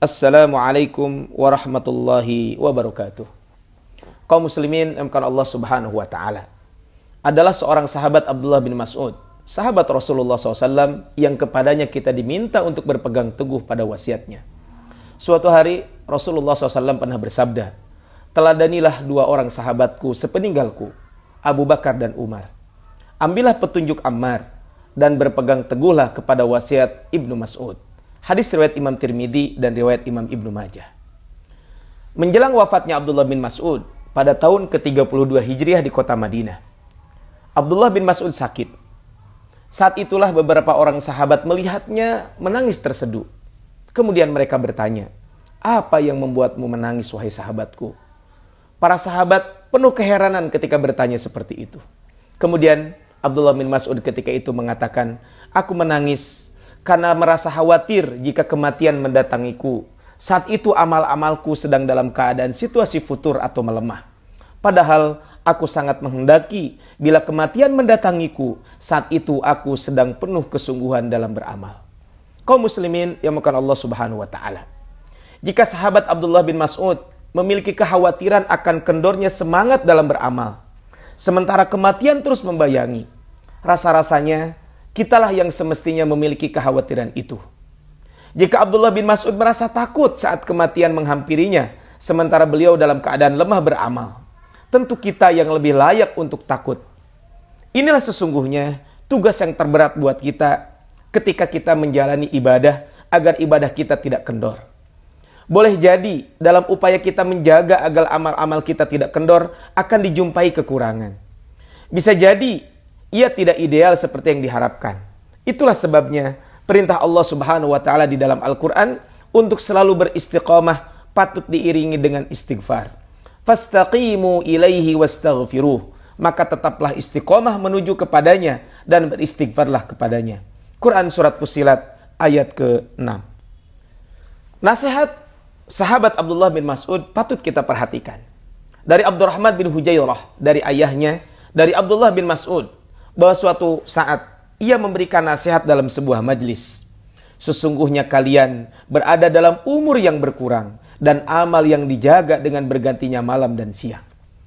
Assalamualaikum warahmatullahi wabarakatuh. Kaum muslimin emkan Allah Subhanahu wa taala adalah seorang sahabat Abdullah bin Mas'ud, sahabat Rasulullah SAW yang kepadanya kita diminta untuk berpegang teguh pada wasiatnya. Suatu hari Rasulullah SAW pernah bersabda, Teladanilah dua orang sahabatku sepeninggalku, Abu Bakar dan Umar. Ambillah petunjuk Ammar dan berpegang teguhlah kepada wasiat Ibnu Mas'ud. Hadis riwayat Imam Tirmidzi dan riwayat Imam Ibnu Majah. Menjelang wafatnya Abdullah bin Mas'ud pada tahun ke-32 Hijriah di kota Madinah. Abdullah bin Mas'ud sakit. Saat itulah beberapa orang sahabat melihatnya menangis terseduh. Kemudian mereka bertanya, "Apa yang membuatmu menangis wahai sahabatku?" Para sahabat penuh keheranan ketika bertanya seperti itu. Kemudian Abdullah bin Mas'ud ketika itu mengatakan, "Aku menangis karena merasa khawatir jika kematian mendatangiku. Saat itu amal-amalku sedang dalam keadaan situasi futur atau melemah. Padahal aku sangat menghendaki bila kematian mendatangiku, saat itu aku sedang penuh kesungguhan dalam beramal. Kau muslimin yang makan Allah subhanahu wa ta'ala. Jika sahabat Abdullah bin Mas'ud memiliki kekhawatiran akan kendornya semangat dalam beramal, sementara kematian terus membayangi, rasa-rasanya Kitalah yang semestinya memiliki kekhawatiran itu. Jika Abdullah bin Mas'ud merasa takut saat kematian menghampirinya, sementara beliau dalam keadaan lemah beramal, tentu kita yang lebih layak untuk takut. Inilah sesungguhnya tugas yang terberat buat kita ketika kita menjalani ibadah agar ibadah kita tidak kendor. Boleh jadi dalam upaya kita menjaga agar amal-amal kita tidak kendor akan dijumpai kekurangan. Bisa jadi ia tidak ideal seperti yang diharapkan. Itulah sebabnya perintah Allah Subhanahu wa taala di dalam Al-Qur'an untuk selalu beristiqamah patut diiringi dengan istighfar. Fastaqimu ilaihi wastaghfiruh. Maka tetaplah istiqomah menuju kepadanya dan beristighfarlah kepadanya. Quran Surat Fusilat ayat ke-6. Nasihat sahabat Abdullah bin Mas'ud patut kita perhatikan. Dari Abdurrahman bin Hujairah, dari ayahnya, dari Abdullah bin Mas'ud, bahwa suatu saat ia memberikan nasihat dalam sebuah majlis. Sesungguhnya kalian berada dalam umur yang berkurang dan amal yang dijaga dengan bergantinya malam dan siang.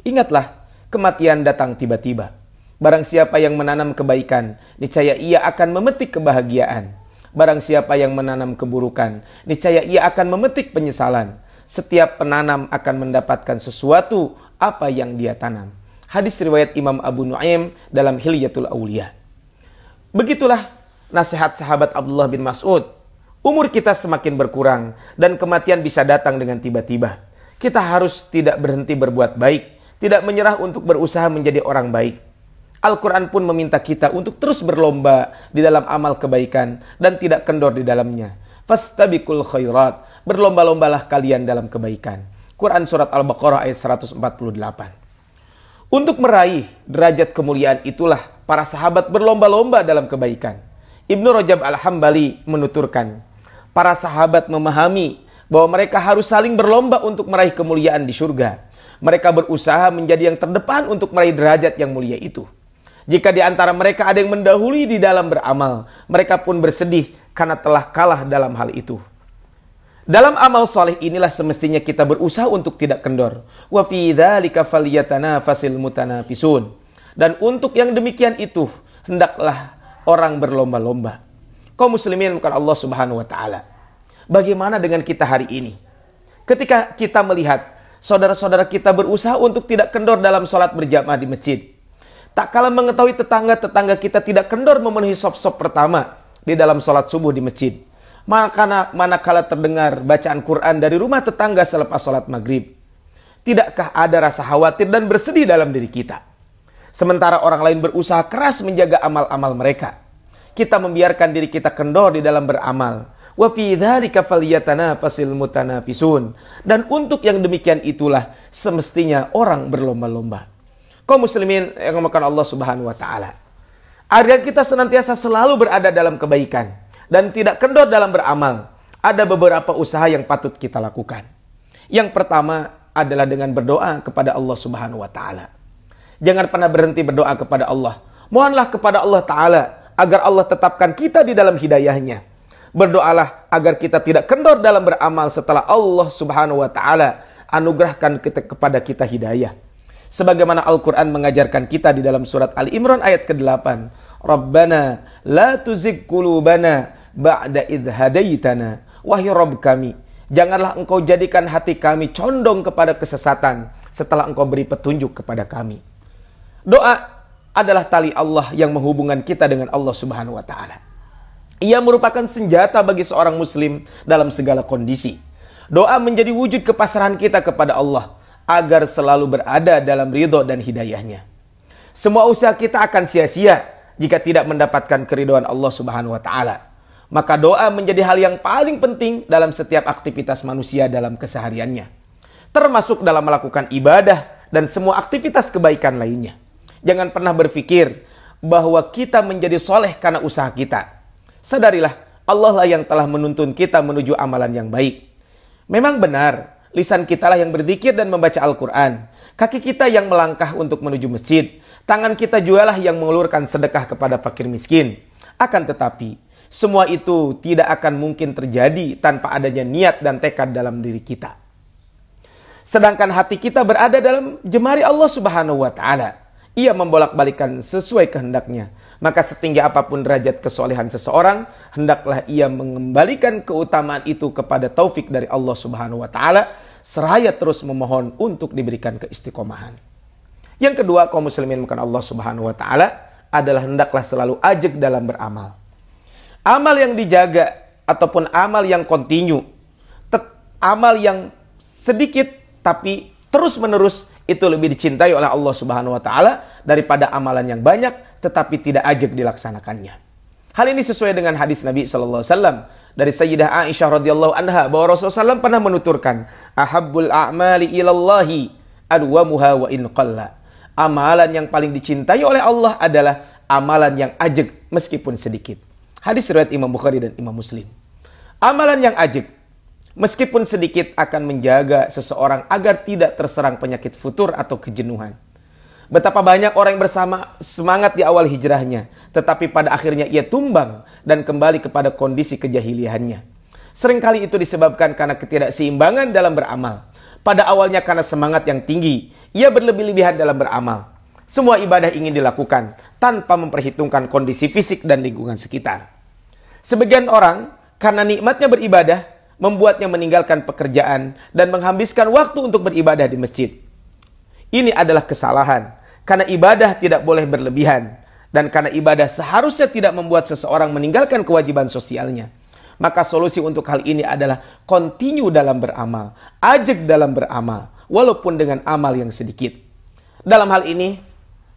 Ingatlah, kematian datang tiba-tiba. Barang siapa yang menanam kebaikan, niscaya ia akan memetik kebahagiaan. Barang siapa yang menanam keburukan, niscaya ia akan memetik penyesalan. Setiap penanam akan mendapatkan sesuatu apa yang dia tanam. Hadis riwayat Imam Abu Nuaim dalam Hilyatul Aulia. Begitulah nasihat sahabat Abdullah bin Mas'ud. Umur kita semakin berkurang dan kematian bisa datang dengan tiba-tiba. Kita harus tidak berhenti berbuat baik, tidak menyerah untuk berusaha menjadi orang baik. Al-Quran pun meminta kita untuk terus berlomba di dalam amal kebaikan dan tidak kendor di dalamnya. Fastabikul khairat, berlomba-lombalah kalian dalam kebaikan. Quran Surat Al-Baqarah ayat 148. Untuk meraih derajat kemuliaan itulah para sahabat berlomba-lomba dalam kebaikan. Ibnu Rajab Al-Hambali menuturkan, para sahabat memahami bahwa mereka harus saling berlomba untuk meraih kemuliaan di surga. Mereka berusaha menjadi yang terdepan untuk meraih derajat yang mulia itu. Jika di antara mereka ada yang mendahului di dalam beramal, mereka pun bersedih karena telah kalah dalam hal itu. Dalam amal soleh inilah semestinya kita berusaha untuk tidak kendor. Wa fi dzalika falyatanafasil mutanafisun. Dan untuk yang demikian itu hendaklah orang berlomba-lomba. Kaum muslimin bukan Allah Subhanahu wa taala. Bagaimana dengan kita hari ini? Ketika kita melihat saudara-saudara kita berusaha untuk tidak kendor dalam sholat berjamaah di masjid. Tak kalah mengetahui tetangga-tetangga kita tidak kendor memenuhi sop-sop pertama di dalam sholat subuh di masjid Manakala, manakala terdengar bacaan Quran dari rumah tetangga selepas sholat maghrib. Tidakkah ada rasa khawatir dan bersedih dalam diri kita? Sementara orang lain berusaha keras menjaga amal-amal mereka. Kita membiarkan diri kita kendor di dalam beramal. Dan untuk yang demikian itulah semestinya orang berlomba-lomba. Kaum muslimin yang memakan Allah Subhanahu wa taala. Agar kita senantiasa selalu berada dalam kebaikan dan tidak kendor dalam beramal, ada beberapa usaha yang patut kita lakukan. Yang pertama adalah dengan berdoa kepada Allah Subhanahu wa taala. Jangan pernah berhenti berdoa kepada Allah. Mohonlah kepada Allah taala agar Allah tetapkan kita di dalam hidayahnya. Berdoalah agar kita tidak kendor dalam beramal setelah Allah Subhanahu wa taala anugerahkan kita, kepada kita hidayah. Sebagaimana Al-Qur'an mengajarkan kita di dalam surat Ali Imran ayat ke-8, Rabbana la tuzigh qulubana ba'da idh hadaitana. Wahai Rabb kami, janganlah engkau jadikan hati kami condong kepada kesesatan setelah engkau beri petunjuk kepada kami. Doa adalah tali Allah yang menghubungkan kita dengan Allah Subhanahu wa taala. Ia merupakan senjata bagi seorang muslim dalam segala kondisi. Doa menjadi wujud kepasrahan kita kepada Allah agar selalu berada dalam ridho dan hidayahnya. Semua usaha kita akan sia-sia jika tidak mendapatkan keriduan Allah Subhanahu wa taala. Maka doa menjadi hal yang paling penting dalam setiap aktivitas manusia dalam kesehariannya. Termasuk dalam melakukan ibadah dan semua aktivitas kebaikan lainnya. Jangan pernah berpikir bahwa kita menjadi soleh karena usaha kita sadarilah Allah lah yang telah menuntun kita menuju amalan yang baik. Memang benar, lisan kita lah yang berzikir dan membaca Al-Quran. Kaki kita yang melangkah untuk menuju masjid. Tangan kita jualah yang mengulurkan sedekah kepada fakir miskin. Akan tetapi, semua itu tidak akan mungkin terjadi tanpa adanya niat dan tekad dalam diri kita. Sedangkan hati kita berada dalam jemari Allah Subhanahu wa taala. Ia membolak-balikan sesuai kehendaknya maka setinggi apa pun derajat kesolehan seseorang, hendaklah ia mengembalikan keutamaan itu kepada taufik dari Allah Subhanahu wa taala, seraya terus memohon untuk diberikan keistiqomahan. Yang kedua, kaum muslimin bukan Allah Subhanahu wa taala adalah hendaklah selalu ajak dalam beramal. Amal yang dijaga ataupun amal yang kontinu, amal yang sedikit tapi terus-menerus itu lebih dicintai oleh Allah Subhanahu wa taala daripada amalan yang banyak tetapi tidak ajak dilaksanakannya. Hal ini sesuai dengan hadis Nabi sallallahu alaihi wasallam dari Sayyidah Aisyah radhiyallahu anha bahwa Rasulullah SAW pernah menuturkan ahabbul a'mali ilallahi adwamuha wa in qalla. Amalan yang paling dicintai oleh Allah adalah amalan yang ajak meskipun sedikit. Hadis riwayat Imam Bukhari dan Imam Muslim. Amalan yang ajak meskipun sedikit akan menjaga seseorang agar tidak terserang penyakit futur atau kejenuhan. Betapa banyak orang yang bersama semangat di awal hijrahnya, tetapi pada akhirnya ia tumbang dan kembali kepada kondisi kejahiliannya. Seringkali itu disebabkan karena ketidakseimbangan dalam beramal. Pada awalnya karena semangat yang tinggi, ia berlebih-lebihan dalam beramal. Semua ibadah ingin dilakukan tanpa memperhitungkan kondisi fisik dan lingkungan sekitar. Sebagian orang karena nikmatnya beribadah membuatnya meninggalkan pekerjaan dan menghabiskan waktu untuk beribadah di masjid. Ini adalah kesalahan. Karena ibadah tidak boleh berlebihan. Dan karena ibadah seharusnya tidak membuat seseorang meninggalkan kewajiban sosialnya. Maka solusi untuk hal ini adalah continue dalam beramal. Ajak dalam beramal. Walaupun dengan amal yang sedikit. Dalam hal ini,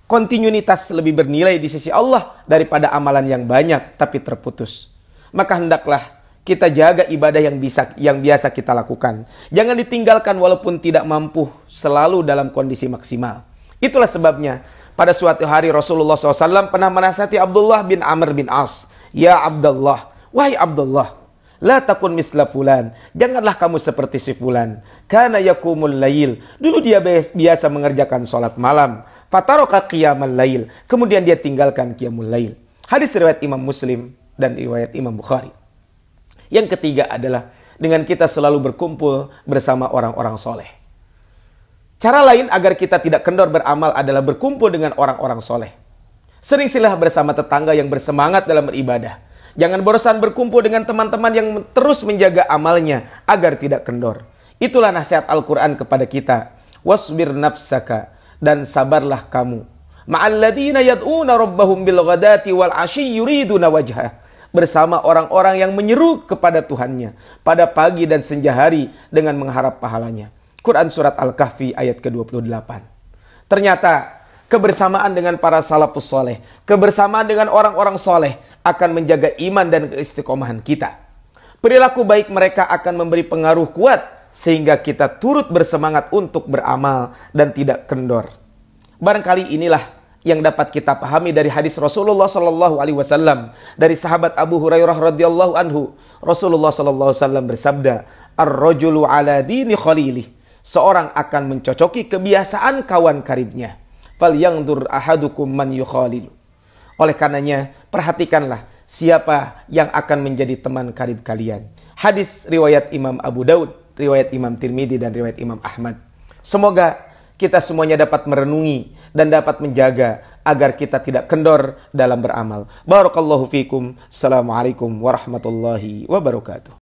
kontinuitas lebih bernilai di sisi Allah daripada amalan yang banyak tapi terputus. Maka hendaklah kita jaga ibadah yang bisa yang biasa kita lakukan. Jangan ditinggalkan walaupun tidak mampu selalu dalam kondisi maksimal. Itulah sebabnya pada suatu hari Rasulullah SAW pernah menasihati Abdullah bin Amr bin As. Ya Abdullah, wahai Abdullah, La takun misla fulan. Janganlah kamu seperti si fulan. Karena yakumul layil. Dulu dia biasa mengerjakan sholat malam. Fataroka qiyamal layil. Kemudian dia tinggalkan qiyamul layil. Hadis riwayat Imam Muslim dan riwayat Imam Bukhari. Yang ketiga adalah dengan kita selalu berkumpul bersama orang-orang soleh. Cara lain agar kita tidak kendor beramal adalah berkumpul dengan orang-orang soleh. Sering silah bersama tetangga yang bersemangat dalam beribadah. Jangan bosan berkumpul dengan teman-teman yang terus menjaga amalnya agar tidak kendor. Itulah nasihat Al-Quran kepada kita. Wasbir nafsaka dan sabarlah kamu. Ma'alladina yad'una rabbahum bil ghadati wal ashi yuriduna wajhah bersama orang-orang yang menyeru kepada Tuhannya pada pagi dan senja hari dengan mengharap pahalanya. Quran Surat Al-Kahfi ayat ke-28. Ternyata kebersamaan dengan para salafus soleh, kebersamaan dengan orang-orang soleh akan menjaga iman dan keistiqomahan kita. Perilaku baik mereka akan memberi pengaruh kuat sehingga kita turut bersemangat untuk beramal dan tidak kendor. Barangkali inilah yang dapat kita pahami dari hadis Rasulullah Sallallahu Alaihi Wasallam dari sahabat Abu Hurairah radhiyallahu anhu Rasulullah Sallallahu Alaihi bersabda ar-rajulu ala dini khalili seorang akan mencocoki kebiasaan kawan karibnya fal yang dur ahadukum man yukhalilu oleh karenanya perhatikanlah siapa yang akan menjadi teman karib kalian. Hadis riwayat Imam Abu Daud, riwayat Imam Tirmidzi dan riwayat Imam Ahmad. Semoga kita semuanya dapat merenungi dan dapat menjaga agar kita tidak kendor dalam beramal. Barakallahu fikum. Assalamualaikum warahmatullahi wabarakatuh.